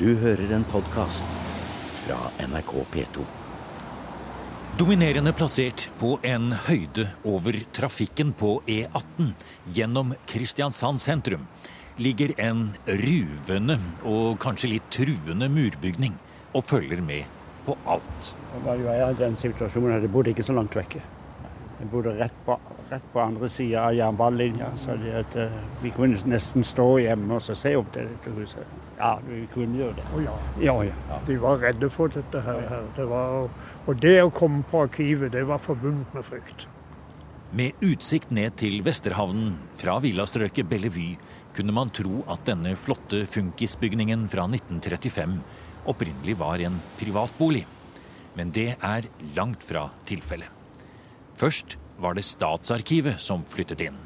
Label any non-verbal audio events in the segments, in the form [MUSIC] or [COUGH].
Du hører en podkast fra NRK P2. Dominerende plassert på en høyde over trafikken på E18 gjennom Kristiansand sentrum ligger en ruvende og kanskje litt truende murbygning og følger med på alt. Jeg var jo i den situasjonen at jeg bodde ikke så langt vekke. Jeg bodde rett på, rett på andre sida av jernbanelinja, så at, uh, vi kunne nesten stå hjemme og se opp til dette huset. Ja, vi kunne gjøre det. Å ja. Ja, ja. De var redde for dette her. her. Det var, og det å komme på arkivet, det var forbundet med frykt. Med utsikt ned til Vesterhavnen fra villastrøket Bellevue kunne man tro at denne flotte funkisbygningen fra 1935 opprinnelig var en privatbolig. Men det er langt fra tilfellet. Først var det Statsarkivet som flyttet inn.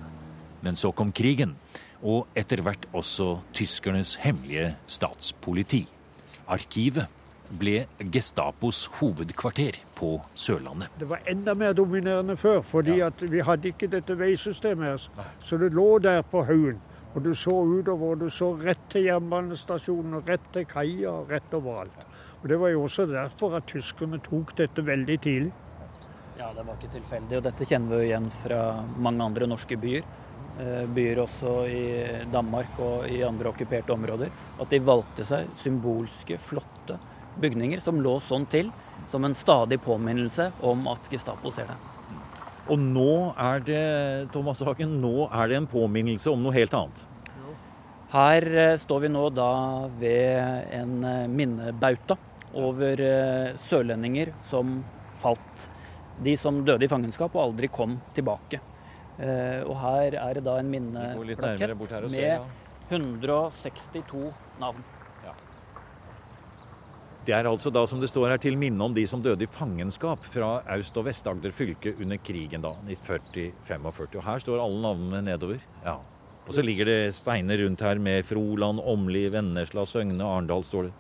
Men så kom krigen, og etter hvert også tyskernes hemmelige statspoliti. Arkivet ble Gestapos hovedkvarter på Sørlandet. Det var enda mer dominerende før, fordi ja. vi hadde ikke dette veisystemet her. Så det lå der på haugen. Og du så utover, og du så rett til jernbanestasjonen, og rett til kaia, og rett overalt. Og Det var jo også derfor at tyskerne tok dette veldig tidlig. Ja, det var ikke tilfeldig, og dette kjenner vi jo igjen fra mange andre norske byer. Eh, Byer også i Danmark og i andre okkuperte områder. At de valgte seg symbolske, flotte bygninger som lå sånn til, som en stadig påminnelse om at Gestapo ser deg. Og nå er det Thomas Hagen, nå er det en påminnelse om noe helt annet. Her eh, står vi nå da ved en eh, minnebauta over sørlendinger som falt. De som døde i fangenskap og aldri kom tilbake. Eh, Og her er det da en minneplakett ser, ja. med 162 navn. Det er altså da, som det står her, til minne om de som døde i fangenskap fra Aust- og Vest-Agder fylke under krigen da, i 40-45. Og her står alle navnene nedover. Ja. Og så ligger det steiner rundt her med Froland, Åmli, Vennesla, Søgne, Arendal, står det.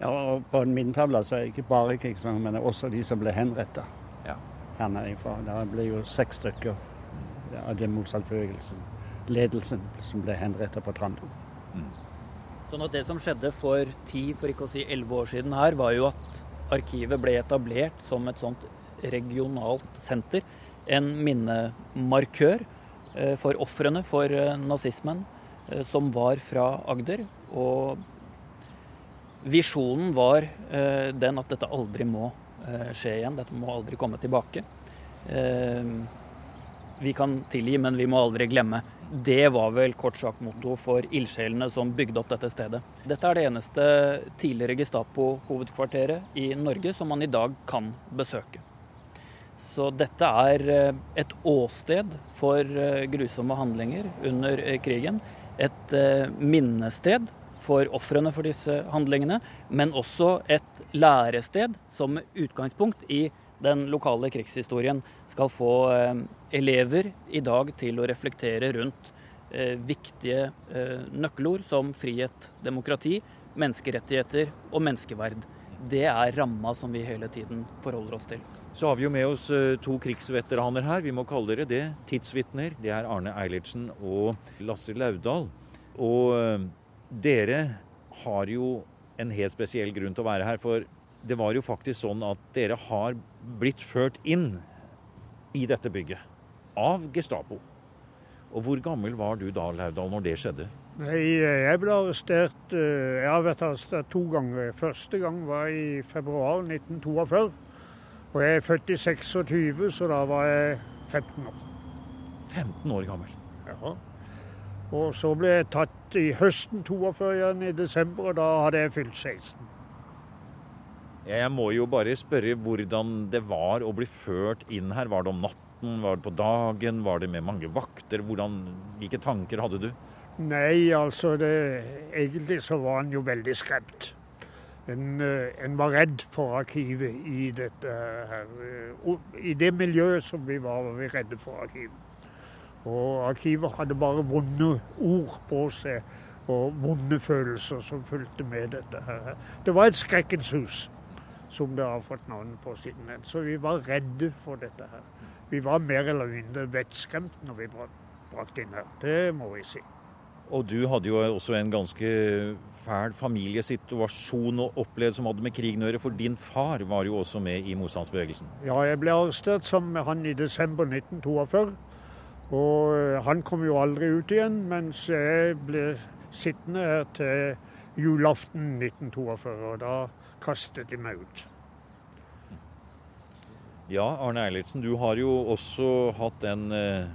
ja og på min tavle så er det ikke bare krigsfanger, men også de som ble henretta Ja. Her nedefra. Det ble jo seks stykker av den motstandsbevegelsen, ledelsen, som ble henrettet på Trandum. Sånn at Det som skjedde for ti, for ikke å si elleve år siden her, var jo at arkivet ble etablert som et sånt regionalt senter. En minnemarkør eh, for ofrene for eh, nazismen eh, som var fra Agder. Og visjonen var den at dette aldri må skje igjen. Dette må aldri komme tilbake. Eh, vi kan tilgi, men vi må aldri glemme. Det var vel kort sagt motto for ildsjelene som bygde opp dette stedet. Dette er det eneste tidligere Gestapo-hovedkvarteret i Norge som man i dag kan besøke. Så dette er eh, et åsted for eh, grusomme handlinger under eh, krigen. Et eh, minnested for ofrene for disse handlingene, men også et lærested som med utgangspunkt i den lokale krigshistorien skal få eh, elever i dag til å reflektere rundt eh, viktige eh, nøkkelord som frihet, demokrati, menneskerettigheter og menneskeverd. Det er ramma som vi hele tiden forholder oss til. Så har vi jo med oss to krigsveteraner her. Vi må kalle dere det. Tidsvitner. Det er Arne Eilertsen og Lasse Laudal. Og dere har jo en helt spesiell grunn til å være her. For det var jo faktisk sånn at dere har blitt ført inn i dette bygget av Gestapo. Og hvor gammel var du da, Laudal, når det skjedde? Nei, jeg ble arrestert eh, Jeg har vært arrestert to ganger. Første gang var i februar 1942. Og jeg er født i 26, så da var jeg 15 år. 15 år gammel. Ja. Og så ble jeg tatt i høsten 42 igjen i desember, og da hadde jeg fylt 16. Jeg må jo bare spørre hvordan det var å bli ført inn her. Var det om natten, var det på dagen, var det med mange vakter? Hvordan, hvilke tanker hadde du? Nei, altså det, Egentlig så var han jo veldig skremt. En, eh, en var redd for arkivet i dette her. eh, I det miljøet som vi var, var vi redde for arkivet. Og arkivet hadde bare vonde ord på seg, og vonde følelser som fulgte med dette her. Det var et skrekkens hus, som det har fått navnet på siden den. Så vi var redde for dette her. Vi var mer eller mindre vettskremt når vi ble brakt inn her. Det må vi si. Og du hadde jo også en ganske fæl familiesituasjon å oppleve som hadde med krigen å gjøre, for din far var jo også med i motstandsbevegelsen? Ja, jeg ble arrestert sammen med han i desember 1942. Og eh, han kom jo aldri ut igjen, mens jeg ble sittende her til julaften 1942. Og da kastet de meg ut. Ja, Arne Eilertsen, du har jo også hatt den eh,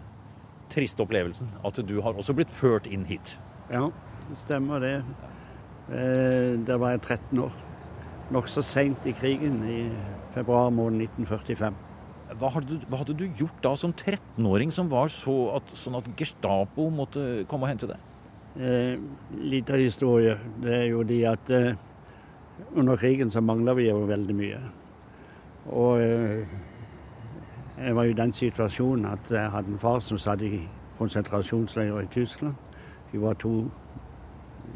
triste opplevelsen at du har også blitt ført inn hit. Ja, det stemmer det. Eh, der var jeg 13 år. Nokså seint i krigen, i februar måned 1945. Hva hadde, hva hadde du gjort da som 13-åring som var så at, sånn at Gestapo måtte komme og hente deg? Eh, litt av historie. Det er jo de at eh, under krigen så mangla vi jo veldig mye. Og eh, jeg var jo i den situasjonen at jeg hadde en far som satt i konsentrasjonsleir i Tyskland. Vi var to,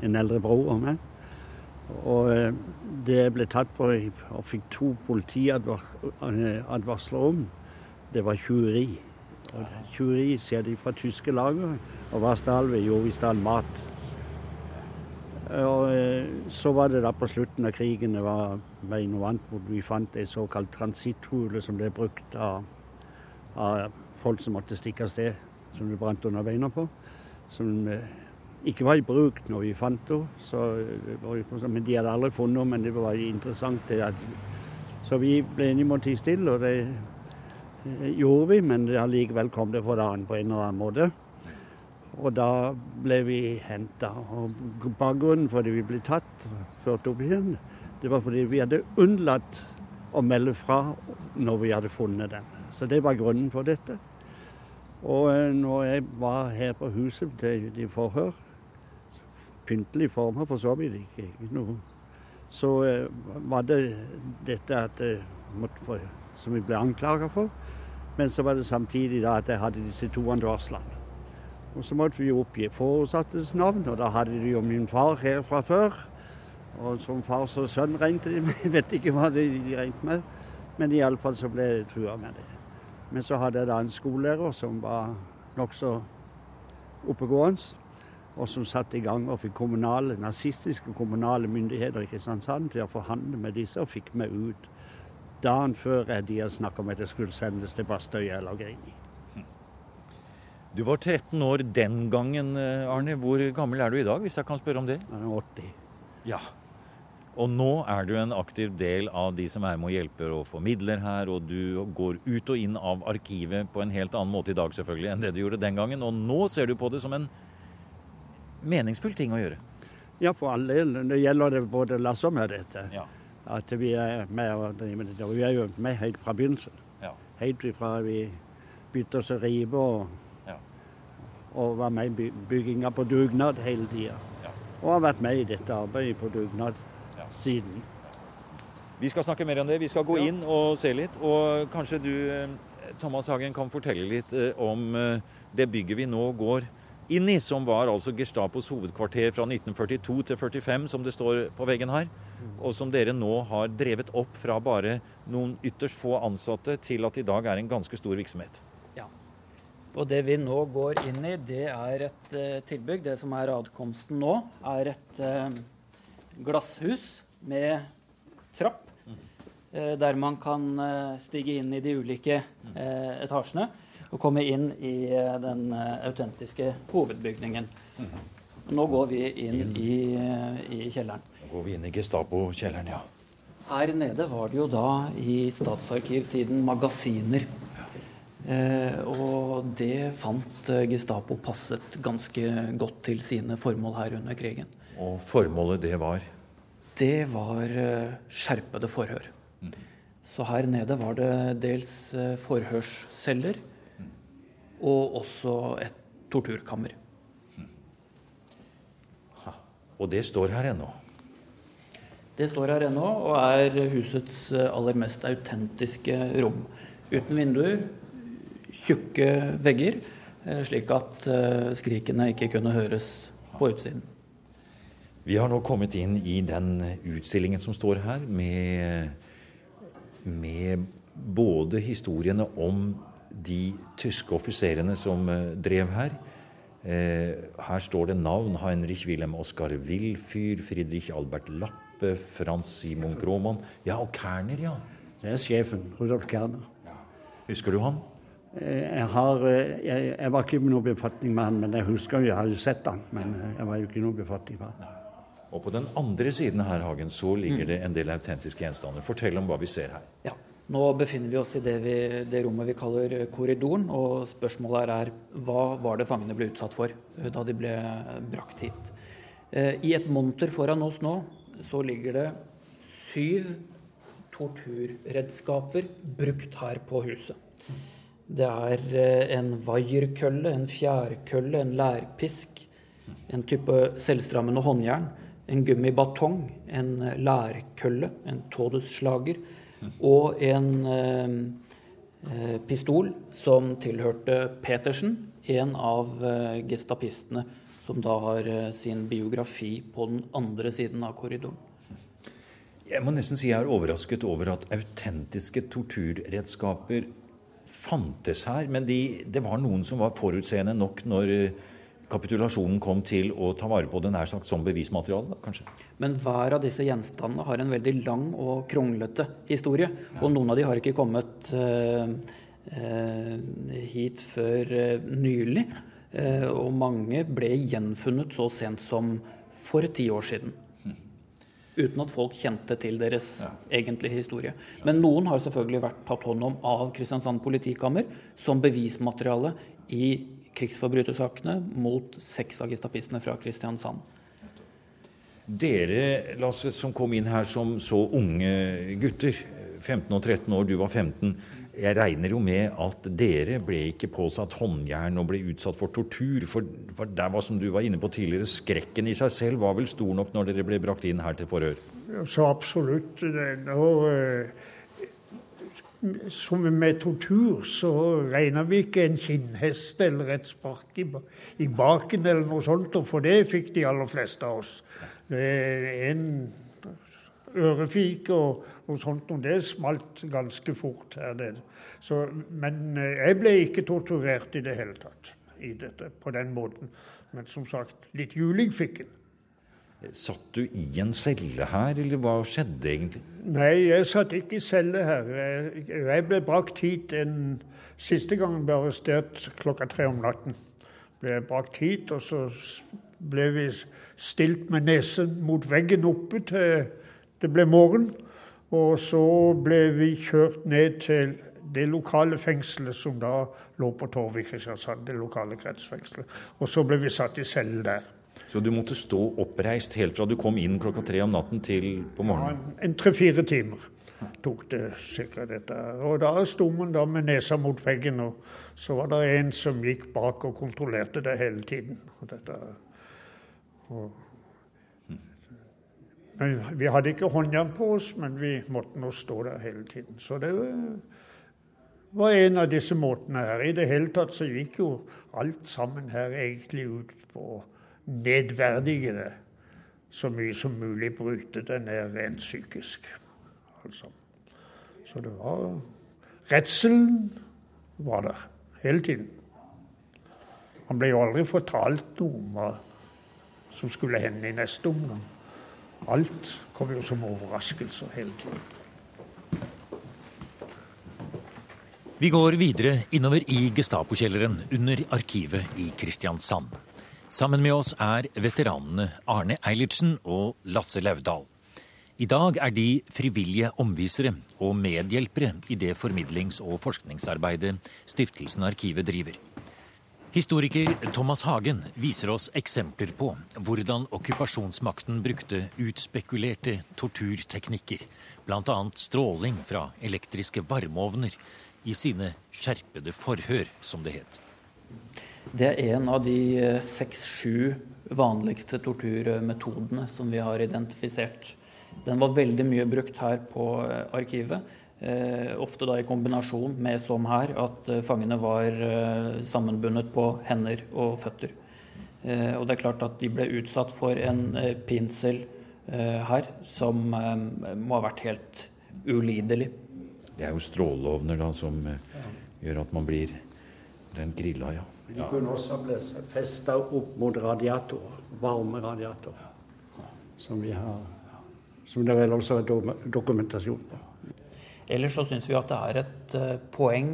en eldre bror og meg. Og eh, det jeg ble tatt på og fikk to politiadvarsler om, det var tjuveri. Tjuveri skjedde fra tyske lager. Og hva gjorde vi stal mat. Og eh, så var det da på slutten av krigen det var vant hvor vi fant ei såkalt transitthule som ble brukt av, av, folk som måtte stikke av sted, som vi brant under beina på. Som eh, ikke var i bruk når vi fant henne. Men de hadde aldri funnet henne, men det var interessant. Så vi ble enige om å tie stille, og det eh, gjorde vi. Men allikevel kom det for dagen på en eller annen måte. Og da ble vi henta. Bakgrunnen for at vi ble tatt og ført opp igjen, det var fordi vi hadde unnlatt å melde fra når vi hadde funnet den. Så det var grunnen for dette. Og eh, når jeg var her på huset til de forhør, pyntelig former for så vidt ikke, noe, så var det dette at jeg måtte, som vi ble anklaga for. Men så var det samtidig da at jeg hadde disse to advarslene. Og så måtte vi oppgi foresattes navn, og da hadde de jo min far her fra før. Og som fars og sønn regnet de med. [LAUGHS] Jeg vet ikke hva de regnet med. Men iallfall så ble jeg trua med det. Men så hadde jeg da en skolelærer som var nokså oppegående, og som satte i gang og fikk kommunale, nazistiske kommunale myndigheter i Kristiansand til å forhandle med disse, og fikk meg ut dagen før de hadde snakka om at jeg skulle sendes til Bastøya eller Grini. Du var 13 år den gangen, Arne. Hvor gammel er du i dag, hvis jeg kan spørre om det? Jeg er 80. Ja. Og nå er du en aktiv del av de som er med og hjelper og formidler her, og du går ut og inn av arkivet på en helt annen måte i dag selvfølgelig enn det du gjorde den gangen. Og nå ser du på det som en meningsfull ting å gjøre. Ja, for all del. Det gjelder det både Lasse og meg, dette. Ja. At vi er med og driver med dette. Og vi er jo med helt fra begynnelsen. Ja. Helt fra vi begynte å rive og, Ja. og var med i bygginga på dugnad hele tida. Ja. Og har vært med i dette arbeidet på dugnad siden. Vi skal snakke mer om det. Vi skal gå inn og se litt. Og kanskje du, eh, Thomas Hagen, kan fortelle litt eh, om eh, det bygget vi nå går inn i, som var altså Gestapos hovedkvarter fra 1942 til 45, som det står på veggen her. Og som dere nå har drevet opp fra bare noen ytterst få ansatte til at i dag er en ganske stor virksomhet. Ja. Og det vi nå går inn i, det er et uh, tilbygg. Det som er adkomsten nå, er et uh, glasshus med trapp. eh, der man kan stige inn i de ulike etasjene og komme inn i eh, den eh, autentiske hovedbygningen. Nå går vi inn i, eh, i kjelleren. Nå går vi inn i Gestapo-kjelleren, ja. Her nede var det jo da i statsarkivtiden magasiner. Eh, og det fant Gestapo passet ganske godt til sine formål her under krigen. Og formålet det var Det var skjerpede forhør. Så her nede var det dels forhørsceller og også et torturkammer. Og det står her ennå. Det står her ennå og er husets eh, aller mest autentiske rom. Uten vinduer, tjukke vegger, eh, slik at eh, skrikene ikke kunne høres på utsiden. Vi har nå kommet inn i den utstillingen som står her, med, med både historiene om de tyske offiserene som eh, drev her, Eh, her står det navn. Heinrich Wilhelm Oskar Wilfyr, Friedrich Albert Lappe, Frans Simon Grohmann Ja, og Kerner, ja. Det er sjefen, Rudolf Kerner. Husker du han? Jeg, har, jeg, jeg var ikke i noen befatning med han, men jeg husker jo, jeg har jo sett han, men jeg var jo ikke i noen befatning med han. Og på den andre siden her, Hagen, så ligger det en del autentiske gjenstander. Fortell om hva vi ser her. Ja, Nå befinner vi oss i det, vi, det, rommet vi kaller korridoren. Og spørsmålet her er hva var det fangene ble utsatt for eh, da de ble brakt hit. Eh, I et monter foran oss nå så ligger det syv torturredskaper brukt her på huset. Det er eh, en vaierkølle, en fjærkølle, en lærpisk, en type selvstrammende håndjern en gummibatong, en lærkølle, en todusslager og en eh, eh, pistol som tilhørte Petersen, en av eh, gestapistene som da har sin biografi på den andre siden av korridoren. Jeg må nesten si jeg er overrasket over at autentiske torturredskaper fantes her. Men de, det var noen som var forutseende nok når kapitulasjonen kom til å ta vare på det nær sagt som bevismateriale? Da, kanskje? Men hver av disse gjenstandene har en veldig lang og kronglete historie. Ja. Og noen av de har ikke kommet uh, uh, hit før uh, nylig. og mange ble gjenfunnet så sent som for ti år siden. Hm. Uten at folk kjente til deres ja. egentlige historie. Men noen har selvfølgelig vært tatt hånd om av Kristiansand politikammer som bevismateriale i krigsforbrytersakene mot seks av gestapistene fra Kristiansand. Dere Lasse, som kom inn her som så unge gutter, 15 og 13 år, du var 15. Jeg regner jo med at dere ble ikke påsatt håndjern og ble utsatt for tortur. For, for der var, som du var inne på tidligere, skrekken i seg selv var vel stor nok når dere ble brakt inn her til forhør? Så absolutt. Det, Nå, som med tortur så regner vi ikke en kinnhest eller et spark i, i baken eller noe sånt, for det fikk de aller fleste av oss. En ørefik og noe sånt, og det smalt ganske fort her nede. Men eh, jeg ble ikke torturert i det hele tatt i dette, på den måten. Men som sagt, litt juling fikk en. Satt du i en celle her, eller hva skjedde egentlig? Nei, jeg satt ikke i celle her. Jeg ble brakt hit en Siste gangen ble arrestert klokka tre om natten. Ble jeg brakt hit, og så ble vi stilt med nesen mot veggen oppe til det ble morgen. Og så ble vi kjørt ned til det lokale fengselet som da lå på Torvik Kristiansand. Det lokale kretsfengselet. Og så ble vi satt i celle der. Så du måtte stå oppreist helt fra du kom inn klokka tre om natten til på morgenen? Ja, en tre-fire timer tok det cirka dette. Og da sto man da med nesa mot veggen, og så var det en som gikk bak og kontrollerte det hele tiden. Og dette, og, men vi hadde ikke håndjern på oss, men vi måtte nå stå der hele tiden. Så det var en av disse måtene her. I det hele tatt så gikk jo alt sammen her egentlig ut på nedverdige det så mye som mulig, bryte det ned rent psykisk. Altså. Så det var Redselen var der hele tiden. Han ble jo aldri fortalt noe om hva som skulle hende i neste omgang. Alt kom jo som overraskelser hele tiden. Vi går videre innover i Gestapo-kjelleren under arkivet i Kristiansand. Sammen med oss er veteranene Arne Eilertsen og Lasse Lauvdal. I dag er de frivillige omvisere og medhjelpere i det formidlings- og forskningsarbeidet Stiftelsen Arkivet driver. Historiker Thomas Hagen viser oss eksempler på hvordan okkupasjonsmakten brukte utspekulerte torturteknikker, bl.a. stråling fra elektriske varmeovner, i sine skjerpede forhør, som det het. Det er en av de eh, seks-sju vanligste torturmetodene som vi har identifisert. Den var veldig mye brukt her på eh, arkivet. Eh, ofte da i kombinasjon med som her, at eh, fangene var eh, sammenbundet på hender og føtter. Eh, og det er klart at de ble utsatt for en pinsel her som må ha vært helt ulidelig. Det er jo stråleovner da som gjør at man blir Den grilla, ja. De kunne også bli festa opp mot radiatorer, varme radiatorer, som vi har som det vel også er dokumentasjon på. Ellers så syns vi at det er et uh, poeng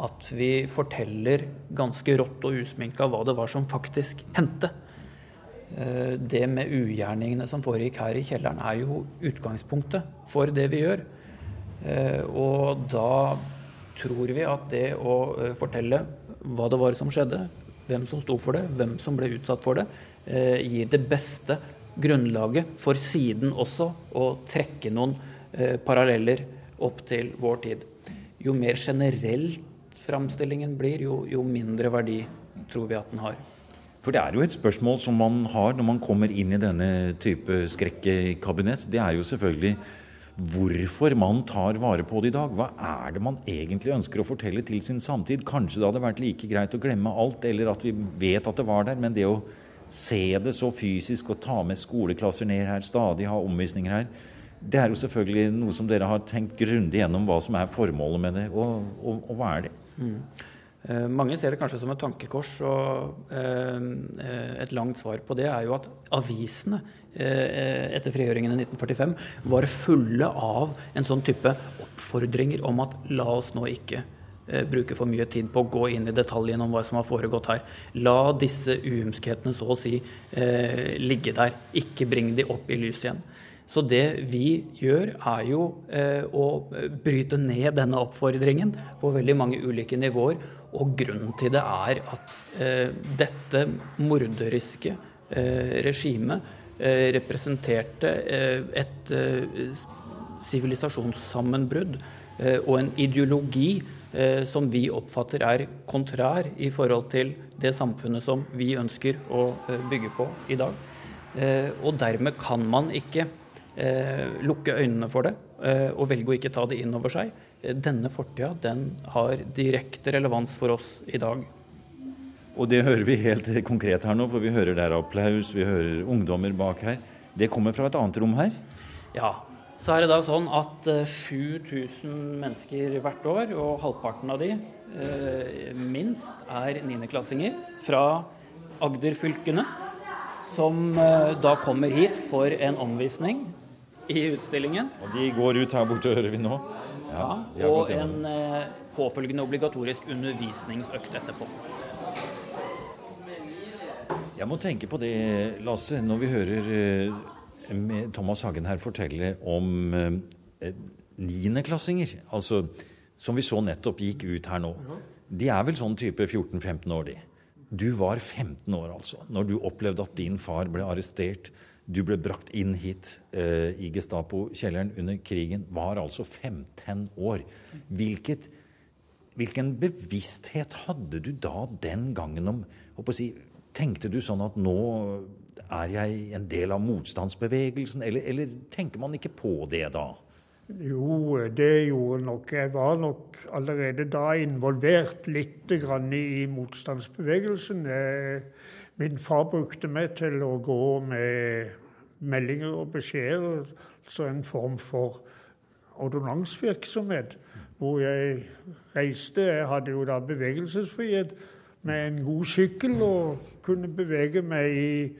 at vi forteller ganske rått og usminka hva det var som faktisk hendte. Uh, det med ugjerningene som foregikk her i kjelleren, er jo utgangspunktet for det vi gjør. Uh, og da tror vi at det å fortelle hva det var som skjedde, hvem som sto for det, hvem som ble utsatt for det, eh, gir det beste grunnlaget for siden også å trekke noen eh, paralleller opp til vår tid. Jo mer generelt framstillingen blir, jo, jo mindre verdi tror vi at den har. For det er jo et spørsmål som man har når man kommer inn i denne type skrekkekabinett. Det er jo selvfølgelig hvorfor man tar vare på det i dag. Hva er det man egentlig ønsker å fortelle til sin samtid? Kanskje det hadde vært like greit å glemme alt, eller at vi vet at det var der. Men det å se det så fysisk og ta med skoleklasser ned her, stadig ha omvisninger her, det er jo selvfølgelig noe som dere har tenkt grundig gjennom hva som er formålet med det. Og, og, og hva er det? Mm. Eh, mange ser det kanskje som et tankekors, og eh, et langt svar på det er jo at avisene eh, etter frigjøringen i 1945 var fulle av en sånn type oppfordringer om at la oss nå ikke bruke for mye tid på å gå inn i detaljene om hva som har foregått her. La disse uhumskhetene så å si ligge der. Ikke bring de opp i lyset igjen. Så det vi gjør, er jo eh, å bryte ned denne oppfordringen på veldig mange ulike nivåer. Og grunnen til det er at eh, dette morderiske eh, regimet eh, representerte et sivilisasjonssammenbrudd og en ideologi som vi oppfatter er kontrær i forhold til det samfunnet som vi ønsker å bygge på i dag. Og dermed kan man ikke lukke øynene for det eh, og velge å ikke ta det inn over seg. Eh, denne fortida den har direkte relevans for oss i dag. Og det hører vi helt konkret her nå, for vi hører der applaus, vi hører ungdommer bak her. Det kommer fra et annet rom her? Ja. Så er det da sånn at 7000 eh, mennesker hvert år, og halvparten av de eh, minst, er niendeklassinger fra Agder-fylkene. Som eh, da kommer hit for en omvisning i utstillingen. Og de går ut her borte, hører vi nå. Ja, ja Og en eh, påfølgende obligatorisk undervisningsøkt etterpå. Jeg må tenke på det, Lasse, når vi hører eh, Thomas Hagen her fortelle om eh, niendeklassinger. Altså, som vi så nettopp gikk ut her nå. De er vel sånn type 14-15 år, de. Du var 15 år, altså, når du opplevde at din far ble arrestert du ble brakt inn hit eh, i Gestapo-kjelleren under krigen, var altså 15 år. Hvilket, hvilken bevissthet hadde du da den gangen om si, Tenkte du sånn at nå er jeg en del av motstandsbevegelsen, eller, eller tenker man ikke på det da? Jo, det gjorde nok. Jeg var nok allerede da involvert litt i motstandsbevegelsen. Min far brukte meg til å gå med meldinger og beskjeder, altså en form for ordonnansvirksomhet, hvor jeg reiste. Jeg hadde jo da bevegelsesfrihet med en god sykkel og kunne bevege meg i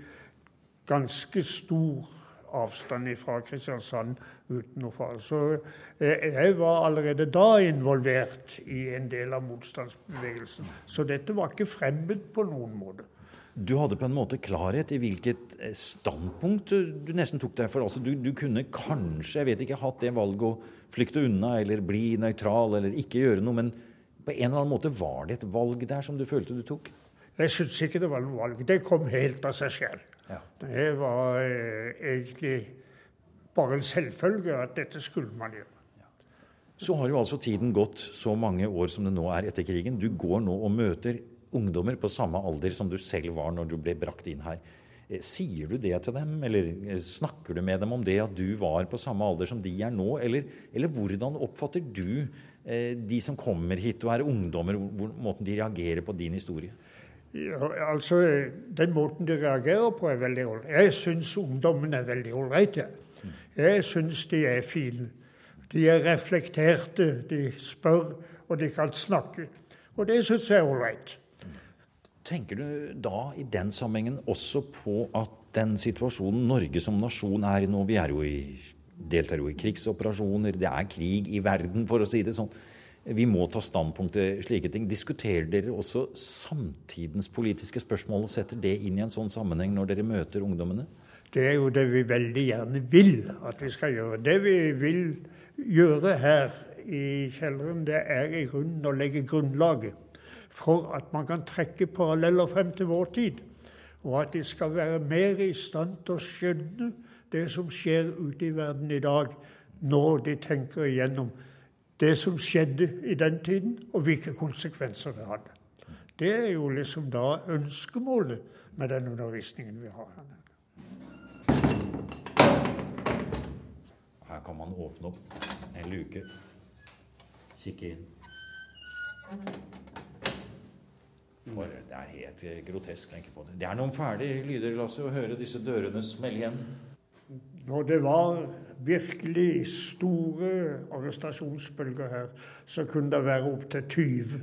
ganske stor avstand fra Kristiansand uten noe fare. Så jeg var allerede da involvert i en del av motstandsbevegelsen. Så dette var ikke fremmed på noen måte. Du hadde på en måte klarhet i hvilket eh, standpunkt du nesten tok deg for. Altså, du, du, kunne kanskje jeg vet ikke, hatt det valget å flykte unna eller bli nøytral eller ikke gjøre noe, men på en eller annen måte var det et valg der som du følte du tok? Jeg syns ikke det var noe valg. Det kom helt av seg selv. Ja. Det var eh, egentlig bare en selvfølge at dette skulle man gjøre. Så har jo altså tiden gått så mange år som det nå er etter krigen. Du går nå og møter ungdommer på samme alder som du selv var når du ble brakt inn her. Eh, sier du det til dem, eller eh, snakker du med dem om det at du var på samme alder som de er nå? Eller, eller hvordan oppfatter du eh, de som kommer hit og er ungdommer, hvor, måten de reagerer på din historie? Ja, altså, Den måten de reagerer på, er veldig ålreit. Jeg syns ungdommen er veldig ålreite. Jeg syns de er fine. De er reflekterte, de spør, og de kan snakke. Og det syns jeg er ålreit. Tenker du da i den sammenhengen også på at den situasjonen Norge som nasjon er i nå Vi er jo i, deltar jo i krigsoperasjoner, det er krig i verden, for å si det sånn. Vi må ta standpunkt til slike ting. Diskuterer dere også samtidens politiske spørsmål og setter det inn i en sånn sammenheng når dere møter ungdommene? Det er jo det vi veldig gjerne vil at vi skal gjøre. Det vi vil gjøre her i kjelleren, det er i grunnen å legge grunnlaget for at man kan trekke paralleller frem til vår tid. Og at de skal være mer i stand til å skjønne det som skjer ute i verden i dag, når de tenker igjennom det som skjedde i den tiden, og hvilke konsekvenser det hadde. Det er jo liksom da ønskemålet med den undervisningen vi har her nede. Her kan man åpne opp en luke, kikke inn. For det er helt grotesk. tenker på Det Det er noen fæle lyder, Lasse, å høre disse dørene smelle igjen. Når det var virkelig store arrestasjonsbølger her, så kunne det være opptil 20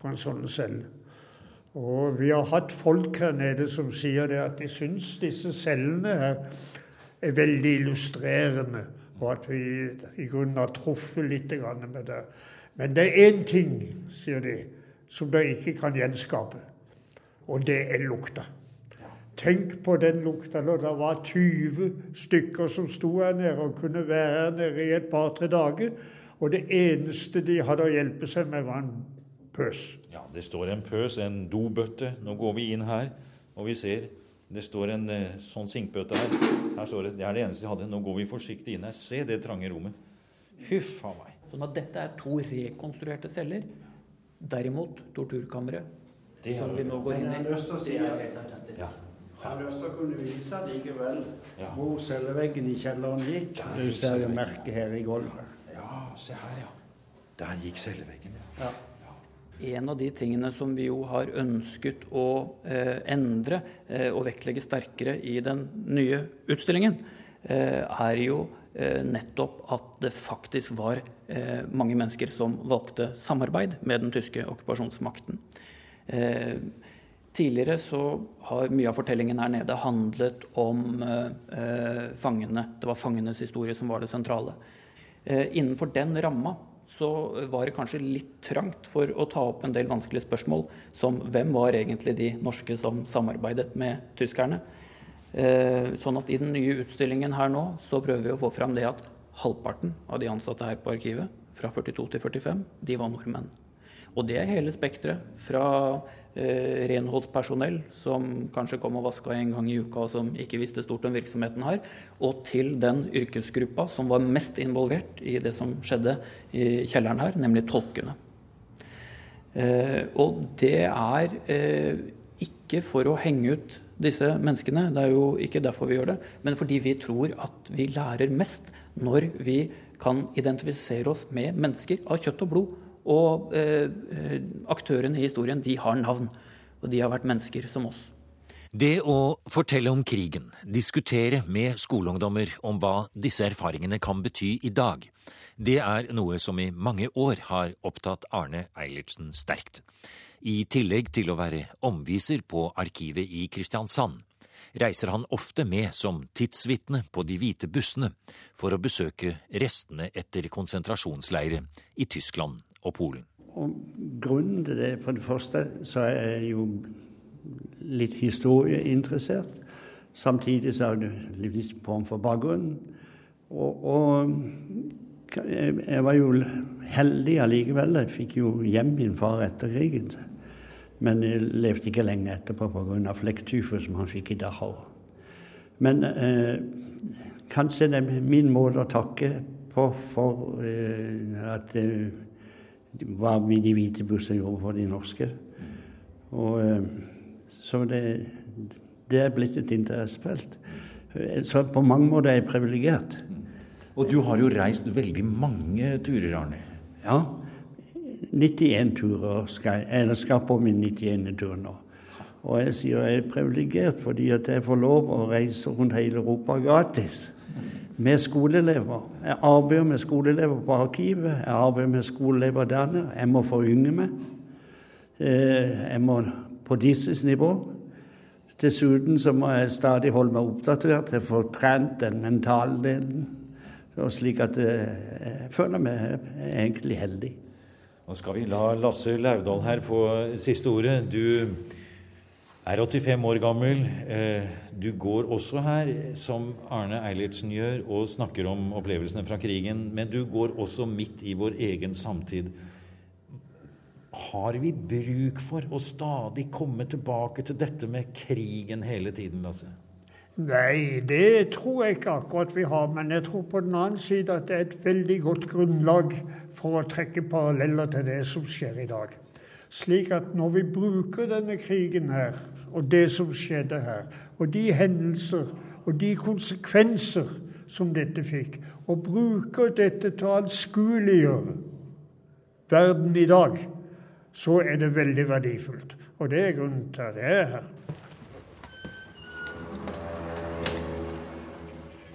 på en sånn celle. Og vi har hatt folk her nede som sier det at de syns disse cellene her er veldig illustrerende, og at vi i grunnen har truffet litt med det. Men det er én ting, sier de, som de ikke kan gjenskape, og det er lukta. Tenk på den lukta når det var 20 stykker som sto her nede og kunne være her nede i et par-tre dager, og det eneste de hadde å hjelpe seg med, var en pøs. Ja, det står en pøs, en dobøtte. Nå går vi inn her, og vi ser det står en eh, sånn sinkbøtte her. Her står det, Det er det eneste de hadde. Nå går vi forsiktig inn her. Se det trange rommet. Huff a meg. Sånn at dette er to rekonstruerte celler. Derimot torturkammeret, som vi nå går inn i, det er helt autentisk. Ja. Jeg har lyst til å kunne vise likevel Ja. hvor celleveggen i kjelleren gikk. Der Du ser jo merket her i gulvet. ja, se her, ja. Der gikk celleveggen. Ja. Ja. En av de tingene som vi jo har ønsket å eh, endre eh, og vektlegge sterkere i den nye utstillingen, eh, er jo eh, nettopp at det faktisk var eh, mange mennesker som valgte samarbeid med den tyske okkupasjonsmakten. Eh, tidligere så har mye av fortellingen her nede handlet om eh, eh, fangene. Det var fangenes historie som var det sentrale. Eh, innenfor den ramma så var det kanskje litt trangt for å ta opp en del vanskelige spørsmål, som hvem var egentlig de norske som samarbeidet med tyskerne? Eh, sånn at i den nye utstillingen her nå, så prøver vi å få fram det at halvparten av de ansatte her på arkivet, fra 42 til 45, de var nordmenn. Og det er hele spekteret. Fra eh, renholdspersonell som kanskje kom og vaska en gang i uka og som ikke visste stort om virksomheten her, og til den yrkesgruppa som var mest involvert i det som skjedde i kjelleren her, nemlig tolkene. Eh, og det er eh, ikke for å henge ut disse menneskene, det er jo ikke derfor vi gjør det, men fordi vi tror at vi lærer mest når vi kan identifisere oss med mennesker av kjøtt og blod. Og eh, eh, aktørene i historien de har navn, og de har vært mennesker som oss. Det å fortelle om krigen, diskutere med skoleungdommer om hva disse erfaringene kan bety i dag, det er noe som i mange år har opptatt Arne Eilertsen sterkt. I tillegg til å være omviser på arkivet i Kristiansand, reiser han ofte med som tidsvitne på de hvite bussene for å besøke restene etter konsentrasjonsleire i Tyskland og Polen. Og grunnen til det, for det første, så er jeg jo litt historieinteressert. Samtidig så er det litt form for bakgrunnen. Og, og jeg var jo heldig allikevel. Jeg fikk jo hjem min far etter krigen. Men jeg levde ikke lenge etterpå pga. flekktyfer som han fikk i Dachau. Men eh, kanskje det er min måte å takke på for eh, at eh, hva vi de hvite bussene gjorde for de norske. Og, eh, så det, det er blitt et interessefelt. Så på mange måter er jeg privilegert. Og du har jo reist veldig mange turer, Arne. Ja. 91 turer skal eller skal på min 91. tur nå. Og jeg sier jeg er privilegert fordi at jeg får lov å reise rundt hele Europa gratis. Med skoleelever. Jeg arbeider med skoleelever på arkivet. Jeg arbeider med skoleelever der. Jeg må forynge meg. Jeg må på deres nivå. Dessuten så må jeg stadig holde meg oppdatert Jeg får trent den mentale delen. Slik at jeg føler meg egentlig heldig. Nå skal vi la Lasse Laudal her få siste ordet. Du er 85 år gammel. Eh, du går også her, som Arne Eilertsen gjør, og snakker om opplevelsene fra krigen. Men du går også midt i vår egen samtid. Har vi bruk for å stadig komme tilbake til dette med krigen hele tiden, Lasse? Nei, det tror jeg ikke akkurat vi har. Men jeg tror på den annen side at det er et veldig godt grunnlag for å trekke paralleller til det som skjer i dag. Slik at når vi bruker denne krigen her, og det som skjedde her, og de hendelser og de konsekvenser som dette fikk, og bruker dette til å anskueliggjøre verden i dag, så er det veldig verdifullt. Og det er grunnen til at jeg er her.